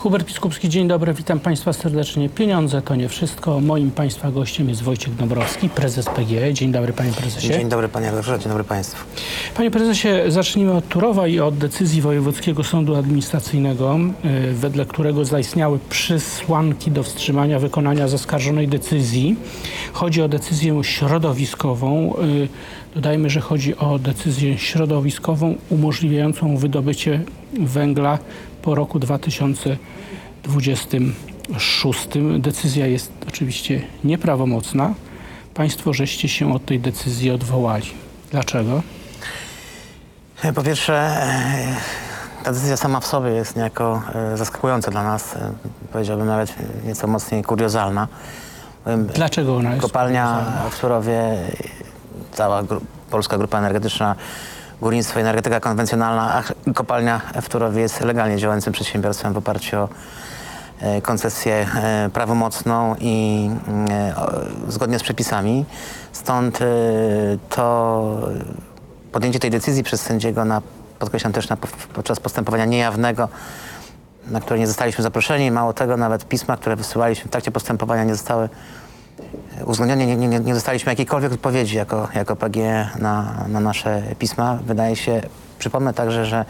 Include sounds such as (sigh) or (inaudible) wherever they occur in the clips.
Hubert Piskupski, dzień dobry, witam Państwa serdecznie. Pieniądze to nie wszystko. Moim Państwa gościem jest Wojciech Dąbrowski, prezes PGE. Dzień dobry Panie Prezesie. Dzień dobry Panie Redaktorze, dzień dobry Państwu. Panie Prezesie, zacznijmy od Turowa i od decyzji Wojewódzkiego Sądu Administracyjnego, y, wedle którego zaistniały przysłanki do wstrzymania wykonania zaskarżonej decyzji. Chodzi o decyzję środowiskową. Y, dodajmy, że chodzi o decyzję środowiskową umożliwiającą wydobycie węgla po roku 2026. Decyzja jest oczywiście nieprawomocna. Państwo żeście się od tej decyzji odwołali. Dlaczego? Po pierwsze, e, ta decyzja sama w sobie jest niejako e, zaskakująca dla nas. e, Powiedziałbym nawet nieco mocniej kuriozalna. Dlaczego ona jest Kopalnia kuriozalna? w Turowie, cała gru polska grupa energetyczna, górnictwo i energetyka konwencjonalna, a kopalnia w Turowie jest legalnie działającym przedsiębiorstwem w oparciu o e, koncesję e, prawomocną i e, zgodnie z przepisami. Stąd to podjęcie tej decyzji przez sędziego na, podkreślam też na, podczas postępowania niejawnego, na które nie zostaliśmy zaproszeni. Mało tego, nawet pisma, które wysyłaliśmy w trakcie postępowania nie zostały uwzględnione, nie, nie, nie, dostaliśmy jakiejkolwiek odpowiedzi jako, jako PGE na, na nasze pisma. Wydaje się, przypomnę także, że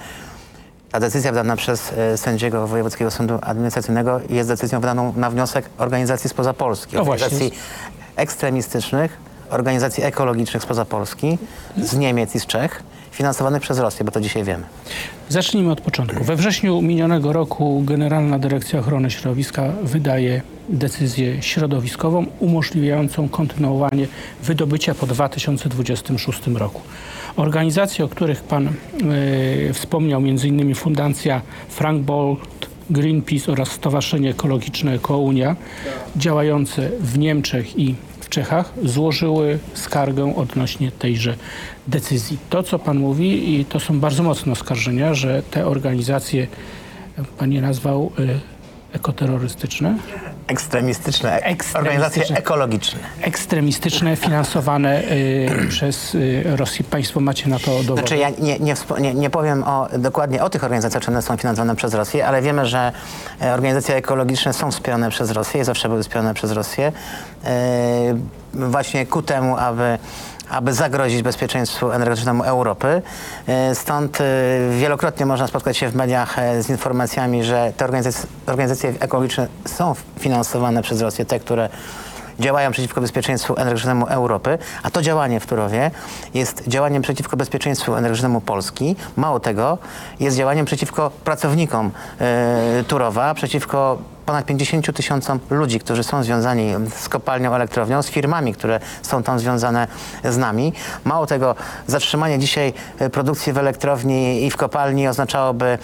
ta decyzja wydana przez e, sędziego Wojewódzkiego Sądu Administracyjnego jest decyzją wydaną na wniosek organizacji spoza Polski. No. Organizacji ekstremistycznych, organizacji ekologicznych spoza Polski, z Niemiec i z Czech, finansowanych przez Rosję, bo to dzisiaj wiemy. Zacznijmy od początku. We wrześniu minionego roku Generalna Dyrekcja Ochrony Środowiska wydaje decyzję środowiskową umożliwiającą kontynuowanie wydobycia po 2026 roku. Organizacje, o których Pan e, wspomniał, m.in. Fundacja Frank Bolt, Greenpeace oraz Stowarzyszenie Ekologiczne Ekounia, działające w Niemczech i w Czechach, złożyły skargę odnośnie tejże decyzji. To, co Pan mówi, i to są bardzo mocne oskarżenia, że te organizacje, Pan je nazwał y, ekoterrorystyczne, Ekstremistyczne, ek- Ekstremistyczne. organizacje ekologiczne. ekstremistyczne, finansowane y, (clears throat) przez y, Rosję. Państwo macie na to dowody. Znaczy ja nie, nie, nie, nie powiem o, dokładnie o tych organizacjach, czy one są finansowane przez Rosję, ale wiemy, że e, organizacje ekologiczne są wspierane przez Rosję i zawsze były wspierane przez Rosję e, właśnie ku temu, aby aby zagrozić bezpieczeństwu energetycznemu Europy. E, Stąd e, wielokrotnie można spotkać się w mediach e, z informacjami, że te organizacje, organizacje ekologiczne są finansowane przez Rosję, te, które działają przeciwko bezpieczeństwu energetycznemu Europy, a to działanie w Turowie jest działaniem przeciwko bezpieczeństwu energetycznemu Polski. Mało tego, jest działaniem przeciwko pracownikom e, Turowa, przeciwko ponad 50 tysiącom ludzi, którzy są związani z kopalnią, elektrownią, z firmami, które są tam związane z nami. Mało tego, zatrzymanie dzisiaj e, produkcji w elektrowni i w kopalni oznaczałoby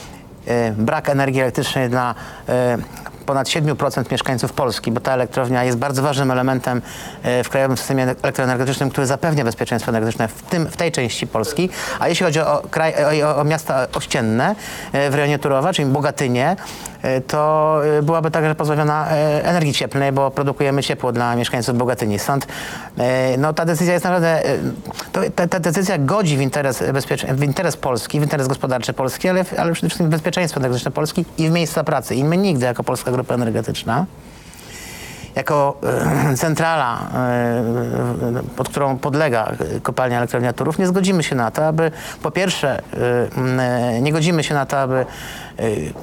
e, brak energii elektrycznej dla e, ponad 7% mieszkańców Polski, bo ta elektrownia jest bardzo ważnym elementem e, w krajowym systemie elektroenergetycznym, który zapewnia bezpieczeństwo energetyczne w, tym, w tej części Polski. A jeśli chodzi o, kraj, o, o miasta ościenne e, w rejonie Turowa, czyli Bogatynie, e, to byłaby także pozbawiona energii cieplnej, bo produkujemy ciepło dla mieszkańców Bogatyni. Stąd no, ta decyzja jest naprawdę, to, ta, ta decyzja godzi w interes, w interes Polski, w interes gospodarczy Polski, ale, ale przede wszystkim w bezpieczeństwo energetyczne Polski i w miejsca pracy. I my nigdy jako Polska Grupa Energetyczna jako e, (clears throat) centrala, e, pod którą podlega kopalnia elektrownia Turów, nie zgodzimy się na to, aby po pierwsze e, nie godzimy się na to, aby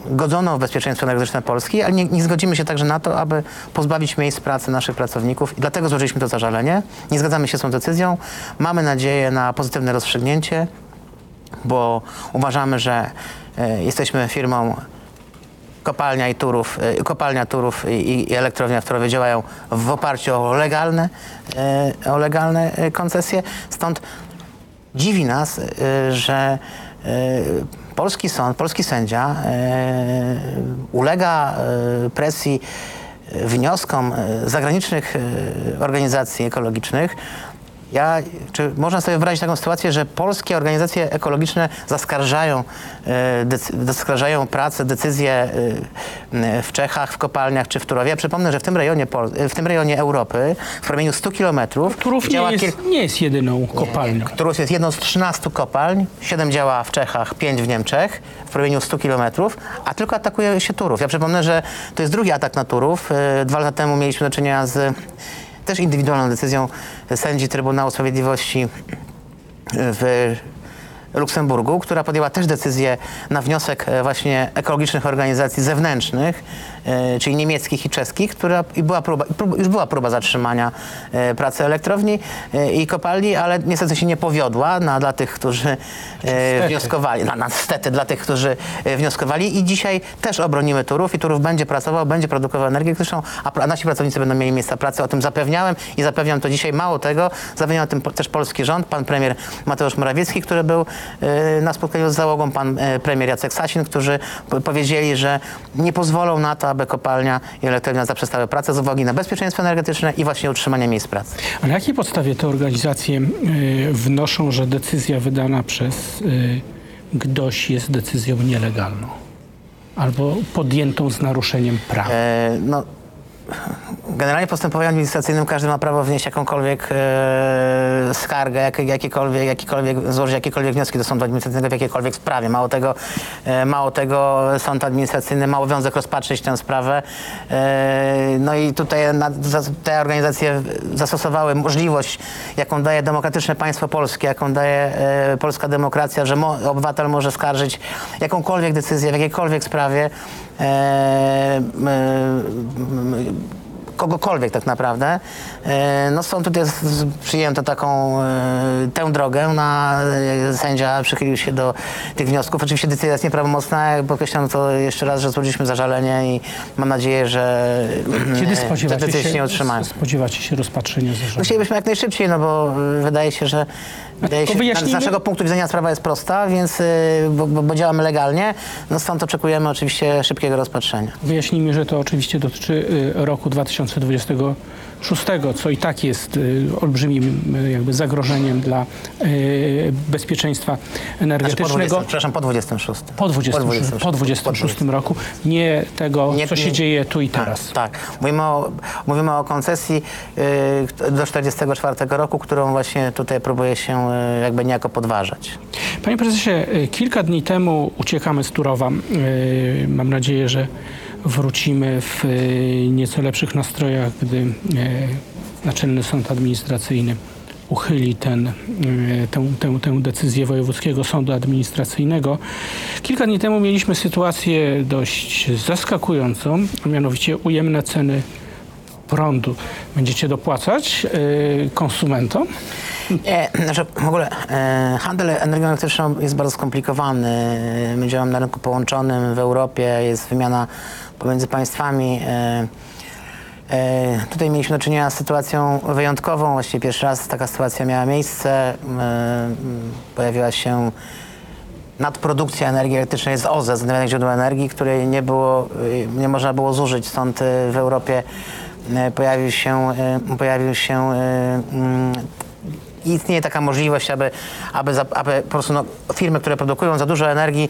godzono w bezpieczeństwo energetyczne Polski, ale nie, nie zgodzimy się także na to, aby pozbawić miejsc pracy naszych pracowników i dlatego złożyliśmy to zażalenie. Nie zgadzamy się z tą decyzją. Mamy nadzieję na pozytywne rozstrzygnięcie, bo uważamy, że jesteśmy firmą kopalnia i Turów, y, kopalnia Turów i, i elektrownia w Turowie działają w oparciu o legalne, y, o legalne y, koncesje. Stąd dziwi nas, że polski sąd, polski sędzia ulega presji wnioskom e, zagranicznych e, organizacji ekologicznych, ja, czy można sobie wyobrazić taką sytuację, że polskie organizacje ekologiczne zaskarżają, e, zaskarżają pracę, decyzje e, w Czechach, w kopalniach czy w Turowie? Ja przypomnę, że w tym rejonie, Pol- w tym rejonie Europy, w promieniu 100 kilometrów, Turów nie jest, nie jest jedyną kopalnią. Turów jest jedną z 13 kopalń, 7 działa w Czechach, 5 w Niemczech, w promieniu 100 kilometrów, a tylko atakuje się Turów. Ja przypomnę, że to jest drugi atak na Turów. E, Dwa lata temu mieliśmy do czynienia z też indywidualną decyzją sędzi Trybunału Sprawiedliwości w Luksemburgu, która podjęła też decyzję na wniosek e, właśnie ekologicznych organizacji zewnętrznych, czyli niemieckich i czeskich, która i była próba, już była próba zatrzymania e, pracy elektrowni e, i kopalni, ale niestety się nie powiodła na, dla tych, którzy e, wnioskowali, na, na, niestety dla tych, którzy e, wnioskowali i dzisiaj też obronimy Turów i Turów będzie pracował, będzie produkował energię elektryczną, a, nasi pracownicy będą mieli miejsca pracy. O tym zapewniałem i zapewniam to dzisiaj. Mało tego, zapewniał o tym też polski rząd, pan premier Mateusz Morawiecki, który był e, na spotkaniu z załogą, pan e, premier Jacek Sasin, którzy po- powiedzieli, że nie pozwolą na to, aby kopalnia i elektrownia zaprzestały pracę z uwagi na bezpieczeństwo energetyczne i właśnie utrzymanie miejsc pracy. A na jakiej podstawie te organizacje y, wnoszą, że decyzja wydana przez y, GDOŚ jest decyzją nielegalną? Albo podjętą z naruszeniem prawa? E, no, generalnie w postępowaniu administracyjnym każdy ma prawo wnieść jakąkolwiek e, skargę, jak, jakikolwiek, złożyć jakiekolwiek wnioski do sądu administracyjnego w jakiejkolwiek sprawie. Mało tego, e, mało tego sąd administracyjny ma obowiązek rozpatrzyć tę sprawę. E, no i tutaj na, te organizacje zastosowały możliwość, jaką daje demokratyczne państwo polskie, jaką daje e, polska demokracja, że mo, obywatel może skarżyć jakąkolwiek decyzję w jakiejkolwiek sprawie. E, m, kogokolwiek tak naprawdę. E, No stąd tutaj przyjęto taką e, tę drogę. Na, e, sędzia przychylił się do tych wniosków. Oczywiście decyzja jest nieprawomocna. Jak Podkreślam to jeszcze raz, że złożyliśmy zażalenie i mam nadzieję, że Kiedy e, te decyzje się nie utrzymają. spodziewacie się rozpatrzenia? No Chcielibyśmy jak najszybciej, no bo wydaje się, że wydaje się, z wyjaśnijmy- naszego punktu widzenia sprawa jest prosta, więc y, bo, bo, działamy legalnie, no stąd oczekujemy oczywiście szybkiego rozpatrzenia. Wyjaśnijmy, że to oczywiście dotyczy y, roku 2026, co i tak jest y, olbrzymim jakby zagrożeniem dla bezpieczeństwa Znaczy po energetycznego. 20, przepraszam, po 26. Po 26, po 26 roku, nie tego, Nie- co się nie- dzieje tu i Tak, teraz. tak. Mówimy o, mówimy o koncesji do 44 roku, którą właśnie tutaj próbuje się y, jakby niejako podważać. Panie prezesie, y, kilka dni temu uciekamy z Turowa. Y, Mam nadzieję, że wrócimy w nieco lepszych nastrojach, gdy Naczelny Sąd Administracyjny uchyli ten, tę, tę, tę decyzję Wojewódzkiego Sądu Administracyjnego. Kilka dni temu mieliśmy sytuację dość zaskakującą, a mianowicie ujemne ceny prądu. Będziecie dopłacać konsumentom? Nie, znaczy w ogóle e, handel energią elektryczną jest bardzo skomplikowany. My działamy na rynku połączonym w Europie, jest wymiana pomiędzy państwami. E, e, tutaj mieliśmy do czynienia z sytuacją wyjątkową. Właściwie pierwszy raz taka sytuacja miała miejsce. E, pojawiła się nadprodukcja energii elektrycznej z OZE, z odnawialnych źródeł energii, której nie, było, y, nie można było zużyć. Stąd y, w Europie y, pojawił się, pojawił się istnieje taka możliwość, aby, aby, za- aby po prostu no, firmy, które produkują za dużo energii,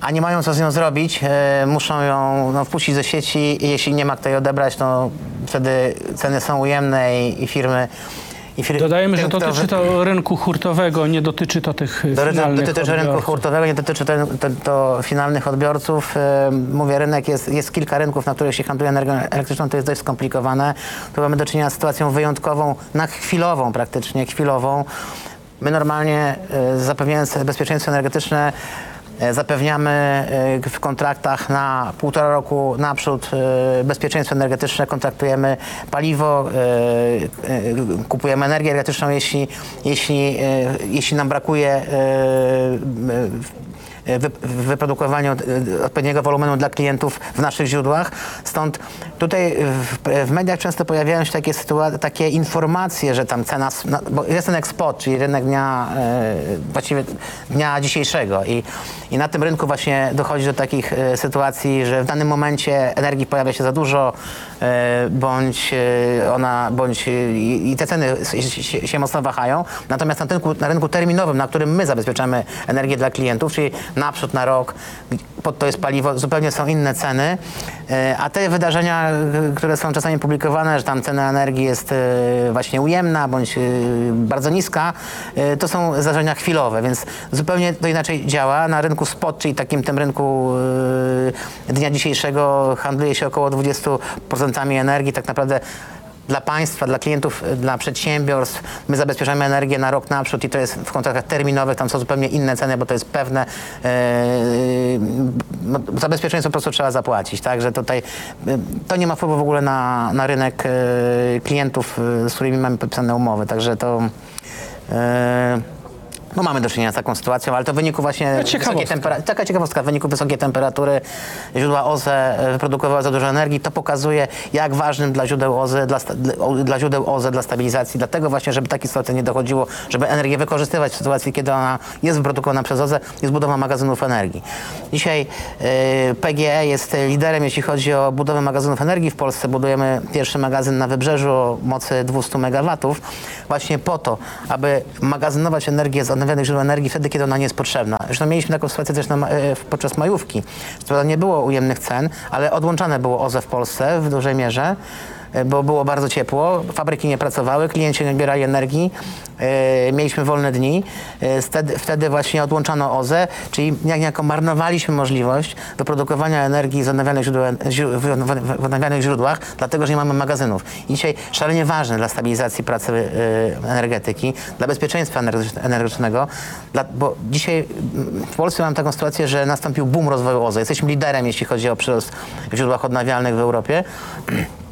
a nie mają co z nią zrobić, e, muszą ją no, wpuścić do sieci i jeśli nie ma kto jej odebrać, to wtedy ceny są ujemne i, i firmy... Dodajemy, że które- dotyczy to rynku hurtowego, nie dotyczy to tych do- finalnych Dotyczy też rynku odbiorców. hurtowego, nie dotyczy to, to, to finalnych odbiorców. Mówię, rynek jest, jest kilka rynków, na których się handluje energią elektryczną, to jest dość skomplikowane. Tu mamy do czynienia z sytuacją wyjątkową, na chwilową praktycznie, chwilową. My normalnie e, zapewniając bezpieczeństwo energetyczne zapewniamy e, w kontraktach na półtora roku naprzód e, bezpieczeństwo energetyczne, kontraktujemy paliwo, e, e, kupujemy energię elektryczną, jeśli, jeśli, e, jeśli nam brakuje e, wyprodukowaniu e, odpowiedniego wolumenu dla klientów w naszych źródłach. Stąd tutaj w, mediach często pojawiają się takie, takie informacje, że tam cena, na- bo jest ten eksport, czyli rynek dnia, e, właściwie dnia dzisiejszego i, i na tym rynku właśnie dochodzi do takich sytuacji, że w danym momencie energii pojawia się za dużo, bądź e, ona, bądź e, i te ceny się, mocno wahają. Natomiast na rynku, na rynku terminowym, na którym my zabezpieczamy energię dla klientów, czyli naprzód na rok, pod to jest paliwo, zupełnie są inne ceny. E, A te wydarzenia, e, które są czasami publikowane, że tam cena energii jest e, właśnie ujemna bądź e, bardzo niska, e, to są zdarzenia chwilowe, więc zupełnie to inaczej działa. Na rynku spot, czyli takim tym rynku e, dnia dzisiejszego handluje się około 20% energii. Tak naprawdę dla państwa, dla klientów, dla przedsiębiorstw. My zabezpieczamy energię na rok naprzód i to jest w kontraktach terminowych, tam są zupełnie inne ceny, bo to jest pewne. Yy, no, za bezpieczeństwo po prostu trzeba zapłacić, tak, że tutaj yy, to nie ma wpływu w ogóle na, na rynek yy, klientów, yy, z którymi mamy podpisane umowy, także to yy, no mamy do czynienia z taką sytuacją, ale to w wyniku właśnie wysokiej temperatury. Taka ciekawostka, w wyniku wysokiej temperatury źródła OZE e, wyprodukowały za dużo energii. To pokazuje, jak ważnym dla źródeł OZE, dla, dla, źródeł OZE, dla stabilizacji, dlatego właśnie, żeby takie sytuacje nie dochodziło, żeby energię wykorzystywać w sytuacji, kiedy ona jest wyprodukowana przez OZE, jest budowa magazynów energii. Dzisiaj e, PGE jest liderem, jeśli chodzi o budowę magazynów energii. W Polsce budujemy pierwszy magazyn na Wybrzeżu o mocy 200 MW, właśnie po to, aby magazynować energię z odnawialnych źródeł energii wtedy, kiedy ona nie jest potrzebna. Zresztą mieliśmy taką sytuację też na, e, podczas majówki. To nie było ujemnych cen, ale odłączane było OZE w Polsce w dużej mierze bo było bardzo ciepło, fabryki nie pracowały, klienci nie odbierali energii, e, mieliśmy wolne dni. E, wtedy, wtedy właśnie odłączano OZE, czyli jak niejako marnowaliśmy możliwość wyprodukowania energii z odnawialnych źródeł, źró- w odnawialnych źródłach, dlatego że nie mamy magazynów. I dzisiaj szalenie ważne dla stabilizacji pracy e, energetyki, dla bezpieczeństwa energetycz- energetycznego, bo dzisiaj mm, w Polsce mamy taką sytuację, że nastąpił boom rozwoju OZE. Jesteśmy liderem, jeśli chodzi o przyrost w źródłach odnawialnych w Europie. (clears throat)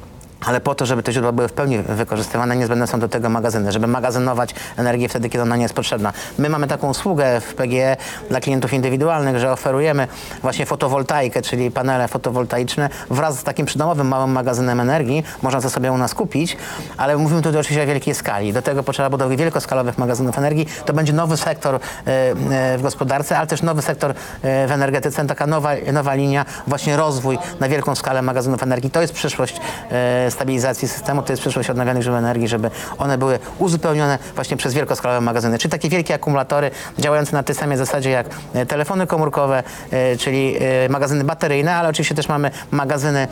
Ale po to, żeby te źródła były w pełni wykorzystywane, niezbędne są do tego magazyny, żeby magazynować energię wtedy, kiedy ona nie jest potrzebna. My mamy taką usługę w PGE dla klientów indywidualnych, że oferujemy właśnie fotowoltaikę, czyli panele fotowoltaiczne wraz z takim przydomowym małym magazynem energii. Można to sobie u nas kupić, ale mówimy tutaj oczywiście o wielkiej skali. Do tego potrzeba budowy wielkoskalowych magazynów energii. To będzie nowy sektor e, e, w gospodarce, ale też nowy sektor e, w energetyce, taka nowa, nowa linia, właśnie rozwój na wielką skalę magazynów energii. To jest przyszłość stabilizacji systemu, to jest przyszłość odnawialnych źródeł energii, żeby one były uzupełnione właśnie przez wielkoskalowe magazyny. Czyli takie wielkie akumulatory działające na tej samej zasadzie jak e, telefony komórkowe, e, czyli e, magazyny bateryjne, ale oczywiście też mamy magazyny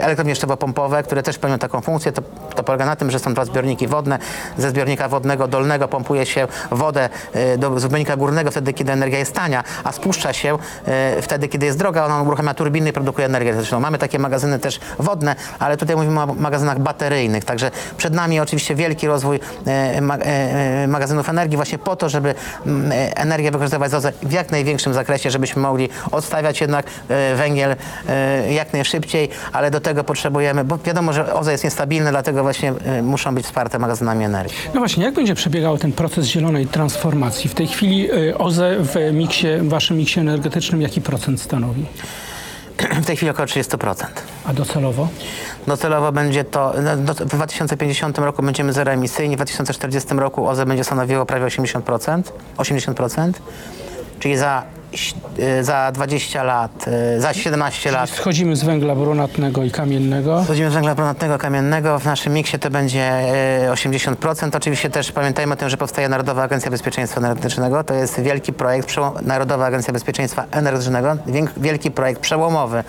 elektrownie szczepopompowe, które też pełnią taką funkcję. To, to polega na tym, że są dwa zbiorniki wodne. Ze zbiornika wodnego dolnego pompuje się wodę do zbiornika górnego wtedy, kiedy energia jest tania, a spuszcza się wtedy, kiedy jest droga. Ona uruchamia turbiny i produkuje energię elektryczną. Mamy takie magazyny też wodne, ale tutaj mówimy o magazynach bateryjnych. Także przed nami oczywiście wielki rozwój e, ma, e, magazynów energii właśnie po to, żeby mm, e, energię wykorzystywać w jak największym zakresie, żebyśmy mogli odstawiać jednak e, węgiel e, jak najszybciej, ale do tego potrzebujemy, bo wiadomo, że OZE jest niestabilne, dlatego właśnie e, muszą być wsparte magazynami energii. No właśnie, jak będzie przebiegał ten proces zielonej transformacji? W tej chwili OZE w miksie, w waszym miksie energetycznym jaki procent stanowi? (clears throat) W tej chwili około 30%. A docelowo? Docelowo będzie to, no, w 2050 roku będziemy zeroemisyjni, w 2040 roku OZE będzie stanowiło prawie 80%, 80%, czyli za, za 20 lat, y, za 17 lat Schodzimy z węgla brunatnego i kamiennego. Wchodzimy z węgla brunatnego kamiennego. W naszym miksie to będzie e, 80%. Oczywiście też pamiętajmy o tym, że powstaje Narodowa Agencja Bezpieczeństwa Energetycznego. To jest wielki projekt, Narodowa Agencja Bezpieczeństwa Energetycznego, wielki projekt przełomowy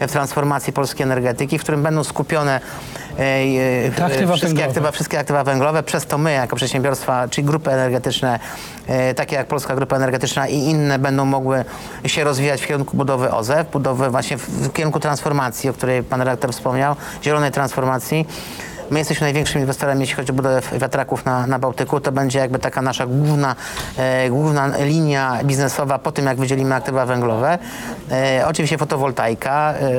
w transformacji polskiej energetyki, w którym będą skupione e, e, aktywa wszystkie, węglowe. aktywa, wszystkie aktywa węglowe. Przez to my, jako przedsiębiorstwa, czyli grupy energetyczne, e, takie jak Polska Grupa Energetyczna i inne, będą mogły się rozwijać w kierunku budowy OZE, budowy właśnie w, w kierunku transformacji, o której pan redaktor wspomniał, zielonej transformacji. My jesteśmy największym inwestorem, jeśli chodzi o budowę wiatraków na, na Bałtyku. To będzie jakby taka nasza główna, e, główna linia biznesowa po tym, jak wydzielimy aktywa węglowe. E, oczywiście fotowoltaika e, e,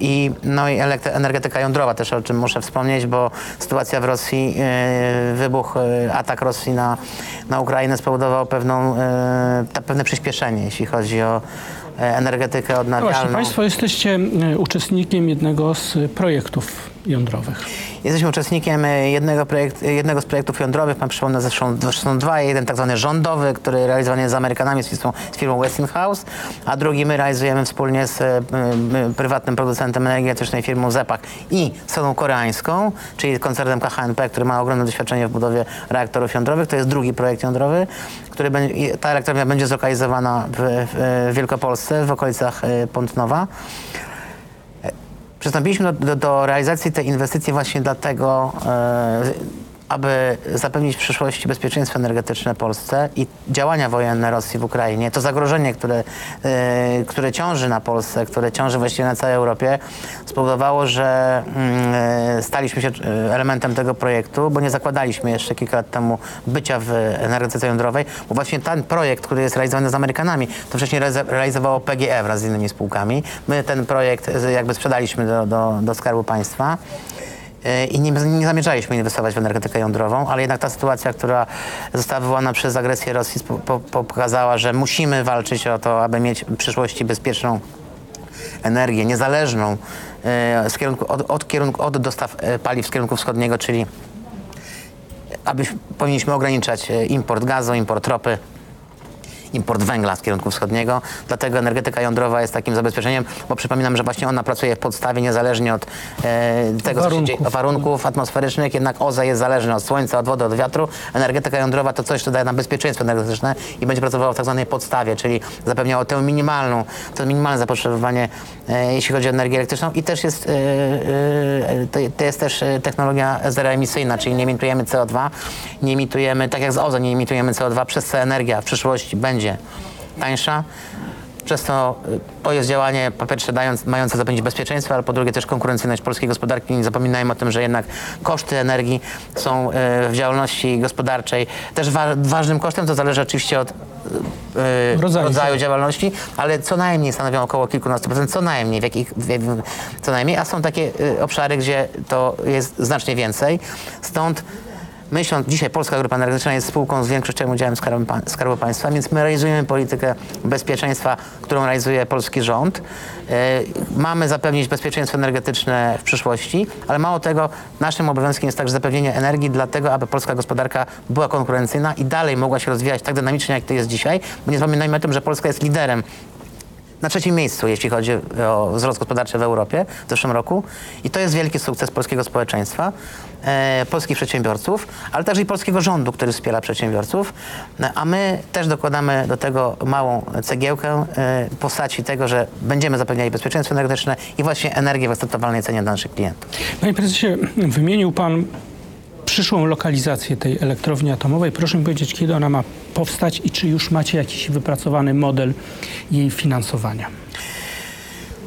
i, no i energetyka jądrowa też, o czym muszę wspomnieć, bo sytuacja w Rosji, e, wybuch, e, atak Rosji na, na Ukrainę spowodował pewną, e, ta, pewne przyspieszenie, jeśli chodzi o e, energetykę No odnawialną. właśnie, Państwo jesteście y, uczestnikiem jednego z projektów jądrowych? Jesteśmy uczestnikiem e, jednego, projekt, e, jednego z projektów jądrowych, pan przypomnę, zresztą są dwa, jeden tak zwany rządowy, który realizowany jest z Amerykanami, z firmą, z firmą Westinghouse, a drugi my realizujemy wspólnie z e, prywatnym producentem energii firmą ZEPAK i stroną koreańską, czyli koncernem KHNP, który ma ogromne doświadczenie w budowie reaktorów jądrowych. To jest drugi projekt jądrowy, który będzie, ta elektrownia będzie zlokalizowana w, w Wielkopolsce, w okolicach Pątnowa. Przystąpiliśmy do, do, do, realizacji tej inwestycji właśnie dlatego, e, aby zapewnić w przyszłości bezpieczeństwo energetyczne Polsce i działania wojenne Rosji w Ukrainie, to zagrożenie, które, e, które ciąży na Polsce, które ciąży właściwie na całej Europie, spowodowało, że mm, e, staliśmy się e, elementem tego projektu, bo nie zakładaliśmy jeszcze kilka lat temu bycia w energetyce jądrowej, bo właśnie ten projekt, który jest realizowany z Amerykanami, to wcześniej realizowało PGE wraz z innymi spółkami. My ten projekt jakby sprzedaliśmy do, do, do Skarbu Państwa i nie, nie, zamierzaliśmy inwestować w energetykę jądrową, ale jednak ta sytuacja, która została wywołana przez agresję Rosji po, po, pokazała, że musimy walczyć o to, aby mieć w przyszłości bezpieczną energię, niezależną e, z kierunku, od, od, kierunku, od dostaw e, paliw z kierunku wschodniego, czyli aby powinniśmy ograniczać e, import gazu, import ropy, import węgla z kierunku wschodniego. Dlatego energetyka jądrowa jest takim zabezpieczeniem, bo przypominam, że właśnie ona pracuje w podstawie niezależnie od e, tego, warunków. co się dzieje, warunków atmosferycznych, jednak OZE jest zależna od słońca, od wody, od wiatru. Energetyka jądrowa to coś, co daje nam bezpieczeństwo energetyczne i będzie pracowała w tak zwanej podstawie, czyli zapewniało tę minimalną, to minimalne zapotrzebowanie, e, jeśli chodzi o energię elektryczną i też jest, e, e, to, to, jest też e, technologia zeroemisyjna, czyli nie emitujemy CO2, nie emitujemy, tak jak z OZE nie emitujemy CO2, przez co energia w przyszłości będzie będzie tańsza. Przez to y, to jest działanie po pierwsze dając, mające zapewnić bezpieczeństwo, ale po drugie też konkurencyjność polskiej gospodarki. Nie zapominajmy o tym, że jednak koszty energii są y, w działalności gospodarczej też wa ważnym kosztem. To zależy oczywiście od y, rodzaju, rodzaju działalności, ale co najmniej stanowią około kilkunastu procent, co najmniej, w jakich, w, co najmniej, a są takie obszary, gdzie to jest znacznie więcej. Stąd myśląc, dzisiaj Polska Grupa Energetyczna jest spółką z większościowym udziałem Skarbu, Skarbu Państwa, więc my realizujemy politykę bezpieczeństwa, którą realizuje polski rząd. E, mamy zapewnić bezpieczeństwo energetyczne w przyszłości, ale mało tego, naszym obowiązkiem jest także zapewnienie energii dlatego, aby polska gospodarka była konkurencyjna i dalej mogła się rozwijać tak dynamicznie, jak to jest dzisiaj, bo nie zapominajmy o tym, że Polska jest liderem na trzecim miejscu, jeśli chodzi o wzrost gospodarczy w Europie w zeszłym roku. I to jest wielki sukces polskiego społeczeństwa, e, polskich przedsiębiorców, ale także i polskiego rządu, który wspiera przedsiębiorców. E, a my też dokładamy do tego małą cegiełkę e, w postaci tego, że będziemy zapewniali bezpieczeństwo energetyczne i właśnie energię w akceptowalnej cenie dla naszych klientów. Panie prezesie, wymienił pan przyszłą lokalizację tej elektrowni atomowej. Proszę mi powiedzieć, kiedy ona ma powstać i czy już macie jakiś wypracowany model jej finansowania?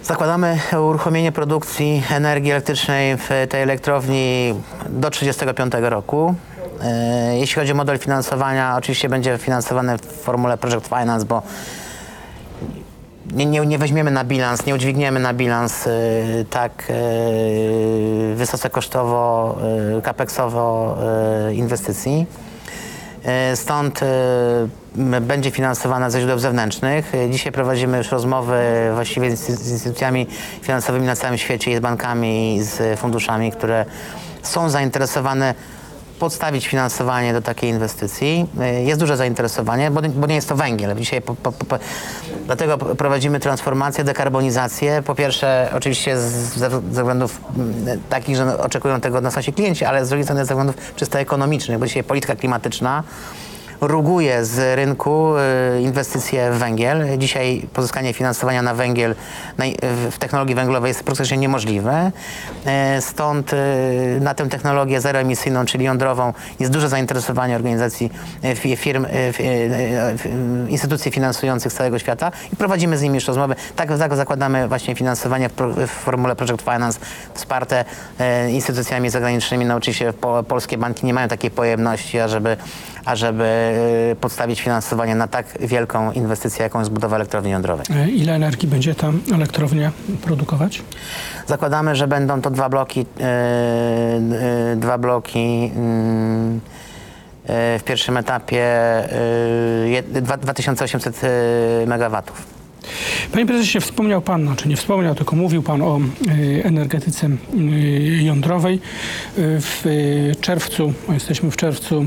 Zakładamy uruchomienie produkcji energii elektrycznej w tej elektrowni do 1935 roku. E, jeśli chodzi o model finansowania, oczywiście będzie finansowane w formule Project Finance, bo nie, nie, nie, weźmiemy na bilans, nie udźwigniemy na bilans y, tak y, wysoce kosztowo, y, kapeksowo y, inwestycji. Y, stąd y, będzie finansowana ze źródeł zewnętrznych. Dzisiaj prowadzimy już rozmowy właściwie z instytucjami finansowymi na całym świecie z bankami, i z funduszami, które są zainteresowane podstawić finansowanie do takiej inwestycji. Y, jest duże zainteresowanie, bo, bo nie jest to węgiel. Dzisiaj po, po, po, dlatego prowadzimy transformację, dekarbonizację. Po pierwsze, oczywiście z, ze względów mm, takich, że oczekują tego od nas nasi klienci, ale z drugiej strony ze względów czysto ekonomicznych, bo dzisiaj polityka klimatyczna ruguje z rynku y, inwestycje w węgiel. Dzisiaj pozyskanie finansowania na węgiel w technologii węglowej jest praktycznie niemożliwe. Y, stąd y, na tę technologię zeroemisyjną, czyli jądrową, jest duże zainteresowanie organizacji, firm, instytucji finansujących z całego świata i prowadzimy z nimi już rozmowy. Tak, tak zakładamy właśnie finansowanie w, formule Project Finance wsparte instytucjami zagranicznymi. No oczywiście polskie banki nie mają takiej pojemności, ażeby ażeby y, podstawić finansowanie na tak wielką inwestycję, jaką jest budowa elektrowni jądrowej. E, ile energii będzie ta elektrownia produkować? Zakładamy, że będą to dwa bloki, yy, dwa bloki yy, w pierwszym etapie 2800 megawatów. Panie prezesie, wspomniał pan, znaczy nie wspomniał, tylko mówił pan o y, energetyce y, jądrowej. W y, czerwcu, jesteśmy w czerwcu,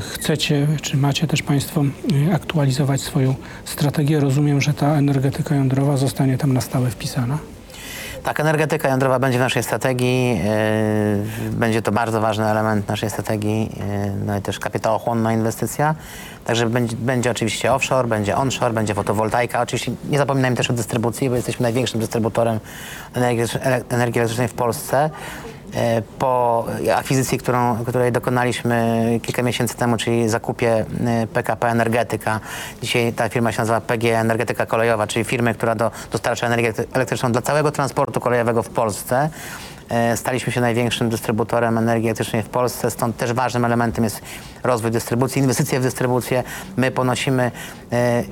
chcecie, czy macie też państwo aktualizować swoją strategię. Rozumiem, że ta energetyka jądrowa zostanie tam na stałe wpisana. Tak, energetyka jądrowa będzie w naszej strategii. Yy, będzie to bardzo ważny element naszej strategii, yy, no i też kapitałochłonna inwestycja. Także będzie, będzie oczywiście offshore, będzie onshore, będzie fotowoltaika. Oczywiście nie zapominajmy też o dystrybucji, bo jesteśmy największym dystrybutorem energii, energii elektrycznej w Polsce. E, po akwizycji, którą, której dokonaliśmy kilka miesięcy temu, czyli zakupie e, PKP Energetyka. Dzisiaj ta firma się nazywa PG Energetyka Kolejowa, czyli firmy, która do, dostarcza energię elektryczną dla całego transportu kolejowego w Polsce. E, staliśmy się największym dystrybutorem energii elektrycznej w Polsce, stąd też ważnym elementem jest rozwój dystrybucji, inwestycje w dystrybucję. My ponosimy, e,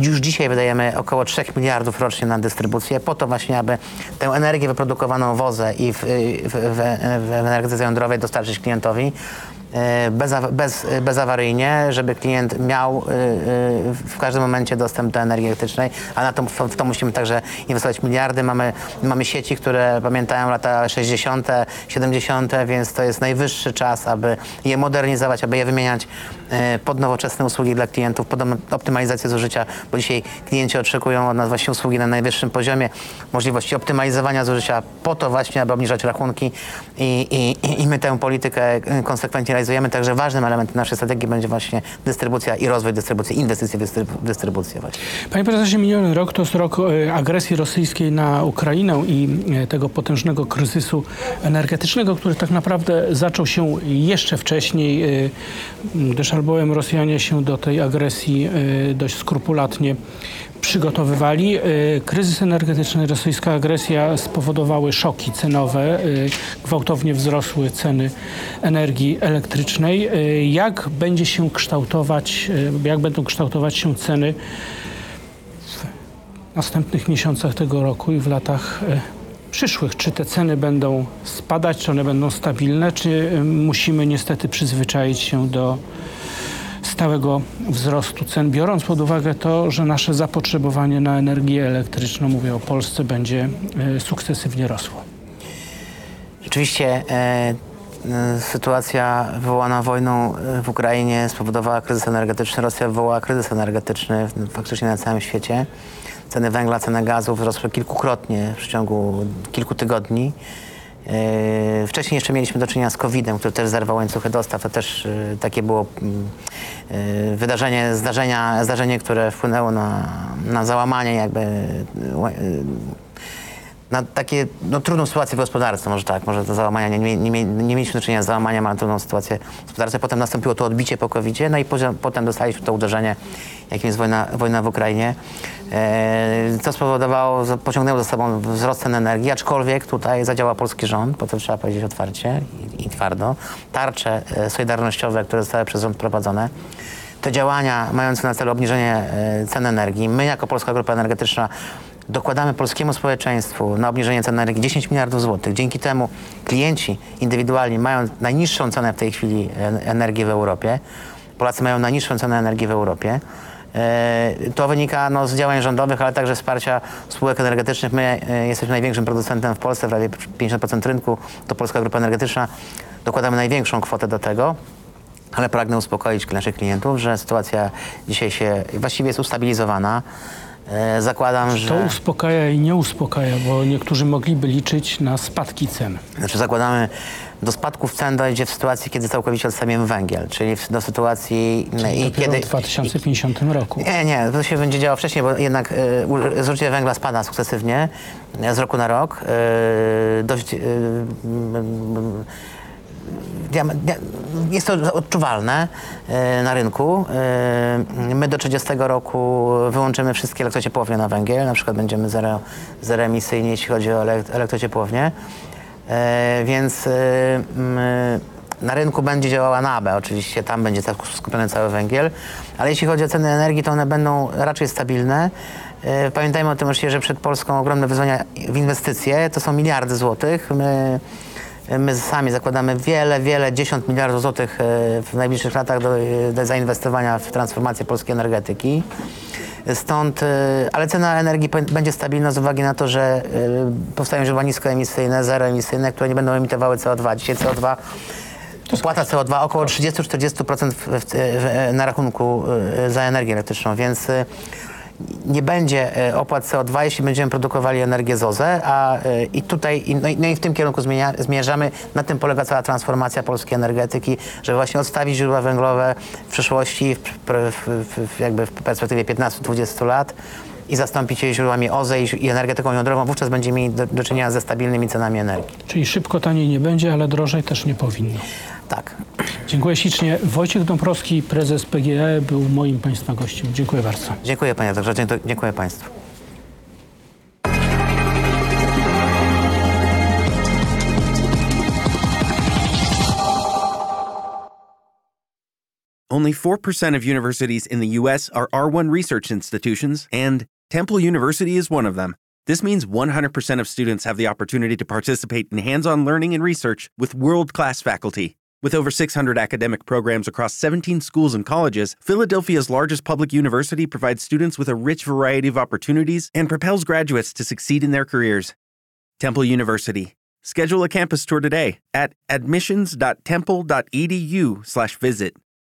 już dzisiaj wydajemy około 3 miliardów rocznie na dystrybucję, po to właśnie, aby tę energię wyprodukowaną w OZE i w, w, w, w energetyce jądrowej dostarczyć klientowi. E, bez, bez, bezawaryjnie, żeby klient miał e, e, w każdym momencie dostęp do energii elektrycznej, a na to, w to musimy także inwestować miliardy. Mamy, mamy sieci, które pamiętają lata 60., 70., więc to jest najwyższy czas, aby je modernizować, aby je wymieniać pod nowoczesne usługi dla klientów, pod optymalizację zużycia, bo dzisiaj klienci oczekują od nas właśnie usługi na najwyższym poziomie, możliwości optymalizowania zużycia po to właśnie, aby obniżać rachunki i, i, i my tę politykę konsekwentnie realizujemy, także ważnym elementem naszej strategii będzie właśnie dystrybucja i rozwój dystrybucji, inwestycje w dystrybucję właśnie. Panie prezesie, miniony rok to jest rok e, agresji rosyjskiej na Ukrainę i e, tego potężnego kryzysu energetycznego, który tak naprawdę zaczął się jeszcze wcześniej, e, gdyż albowiem Rosjanie się do tej agresji dość skrupulatnie przygotowywali. Y, kryzys energetyczny, rosyjska agresja spowodowały szoki cenowe, y, gwałtownie wzrosły ceny energii elektrycznej. Jak będzie się kształtować, jak będą kształtować się ceny w następnych miesiącach tego roku i w latach przyszłych? Czy te ceny będą spadać, czy one będą stabilne, czy musimy niestety przyzwyczaić się do stałego wzrostu cen, biorąc pod uwagę to, że nasze zapotrzebowanie na energię elektryczną, mówię o Polsce, będzie e, sukcesywnie rosło. Rzeczywiście e, e, sytuacja wywołana wojną w Ukrainie spowodowała kryzys energetyczny. Rosja wywołała kryzys energetyczny faktycznie na całym świecie. Ceny węgla, ceny gazu wzrosły kilkukrotnie w przeciągu kilku tygodni. Yy, wcześniej jeszcze mieliśmy do czynienia z COVID-em, który też zerwał łańcuchy dostaw. To też yy, takie było mm, yy, wydarzenie, zdarzenia, zdarzenie, które wpłynęło na, na załamanie jakby na takie no, trudną sytuację w gospodarce, może tak, może załamania, nie, nie, nie, nie mieliśmy do czynienia z załamaniem, ale trudną sytuację w gospodarce. Potem nastąpiło to odbicie po covid no i potem, potem dostaliśmy to uderzenie, jakim jest wojna, wojna w Ukrainie, e, co spowodowało, pociągnęło za sobą wzrost cen energii, aczkolwiek tutaj zadziała polski rząd, po to trzeba powiedzieć otwarcie i, i twardo. Tarcze e, solidarnościowe, które zostały przez rząd prowadzone, te działania mające na celu obniżenie e, cen energii, my jako Polska Grupa Energetyczna dokładamy polskiemu społeczeństwu na obniżenie cen energii 10 miliardów złotych. Dzięki temu klienci indywidualni mają najniższą cenę w tej chwili energii w Europie. Polacy mają najniższą cenę energii w Europie. E, to wynika no, z działań rządowych, ale także wsparcia spółek energetycznych. My e, jesteśmy największym producentem w Polsce, prawie 50% rynku to Polska Grupa Energetyczna. Dokładamy największą kwotę do tego. Ale pragnę uspokoić naszych klientów, że sytuacja dzisiaj się właściwie jest ustabilizowana. E, zakładam, że... To uspokaja i nie uspokaja, bo niektórzy mogliby liczyć na spadki cen. Znaczy zakładamy, do spadków cen dojdzie w sytuacji, kiedy całkowicie odstawiamy węgiel, czyli do sytuacji... Czyli i kiedy, w 2050 roku. Nie, nie, to się będzie działo wcześniej, bo jednak y, zużycie węgla spada sukcesywnie z roku na rok. Y, dość... Y, jest to odczuwalne e, na rynku. E, my do 30 roku wyłączymy wszystkie elektrociepłownie na węgiel, na przykład będziemy zero, zeroemisyjni, jeśli chodzi o elektrociepłownie. E, więc na rynku będzie działała NABE, oczywiście tam będzie skupiony cały węgiel, ale jeśli chodzi o ceny energii, to one będą raczej stabilne. Pamiętajmy o tym, że przed Polską ogromne wyzwania w inwestycje, to są miliardy złotych. My My sami zakładamy wiele, wiele, dziesiąt miliardów złotych e, w najbliższych latach do, do zainwestowania w transformację polskiej energetyki. Stąd, y, ale cena energii będzie stabilna z uwagi na to, że powstają źródła niskoemisyjne, zeroemisyjne, które nie będą emitowały CO2. Dzisiaj CO2 Opłata CO2 około 30-40% w, w, w, na rachunku za energię elektryczną, więc nie będzie y, opłat CO2, jeśli będziemy produkowali energię z OZE, a y, i tutaj, no i, no i w tym kierunku zmienia, zmierzamy. Na tym polega cała transformacja polskiej energetyki, żeby właśnie odstawić źródła węglowe w przyszłości, w, w, w, jakby w perspektywie 15-20 lat i zastąpić je źródłami OZE i, i energetyką jądrową. Wówczas będziemy mieli do, do czynienia ze stabilnymi cenami energii. Czyli szybko taniej nie będzie, ale drożej też nie powinno. Tak. Dziękuję ślicznie. Wojciech Dąbrowski, prezes PGE, był moim Państwa gościem. Dziękuję bardzo. Dziękuję panie doktorze, dziękuję- dziękuję państwu. Only 4% of universities in the U.S. are R1 research institutions, and Temple University is one of them. This means 100% of students have the opportunity to participate in hands on learning and research with world class faculty. With over 600 academic programs across 17 schools and colleges, Philadelphia's largest public university provides students with a rich variety of opportunities and propels graduates to succeed in their careers. Temple University. Schedule a campus tour today at admissions.temple.edu/visit.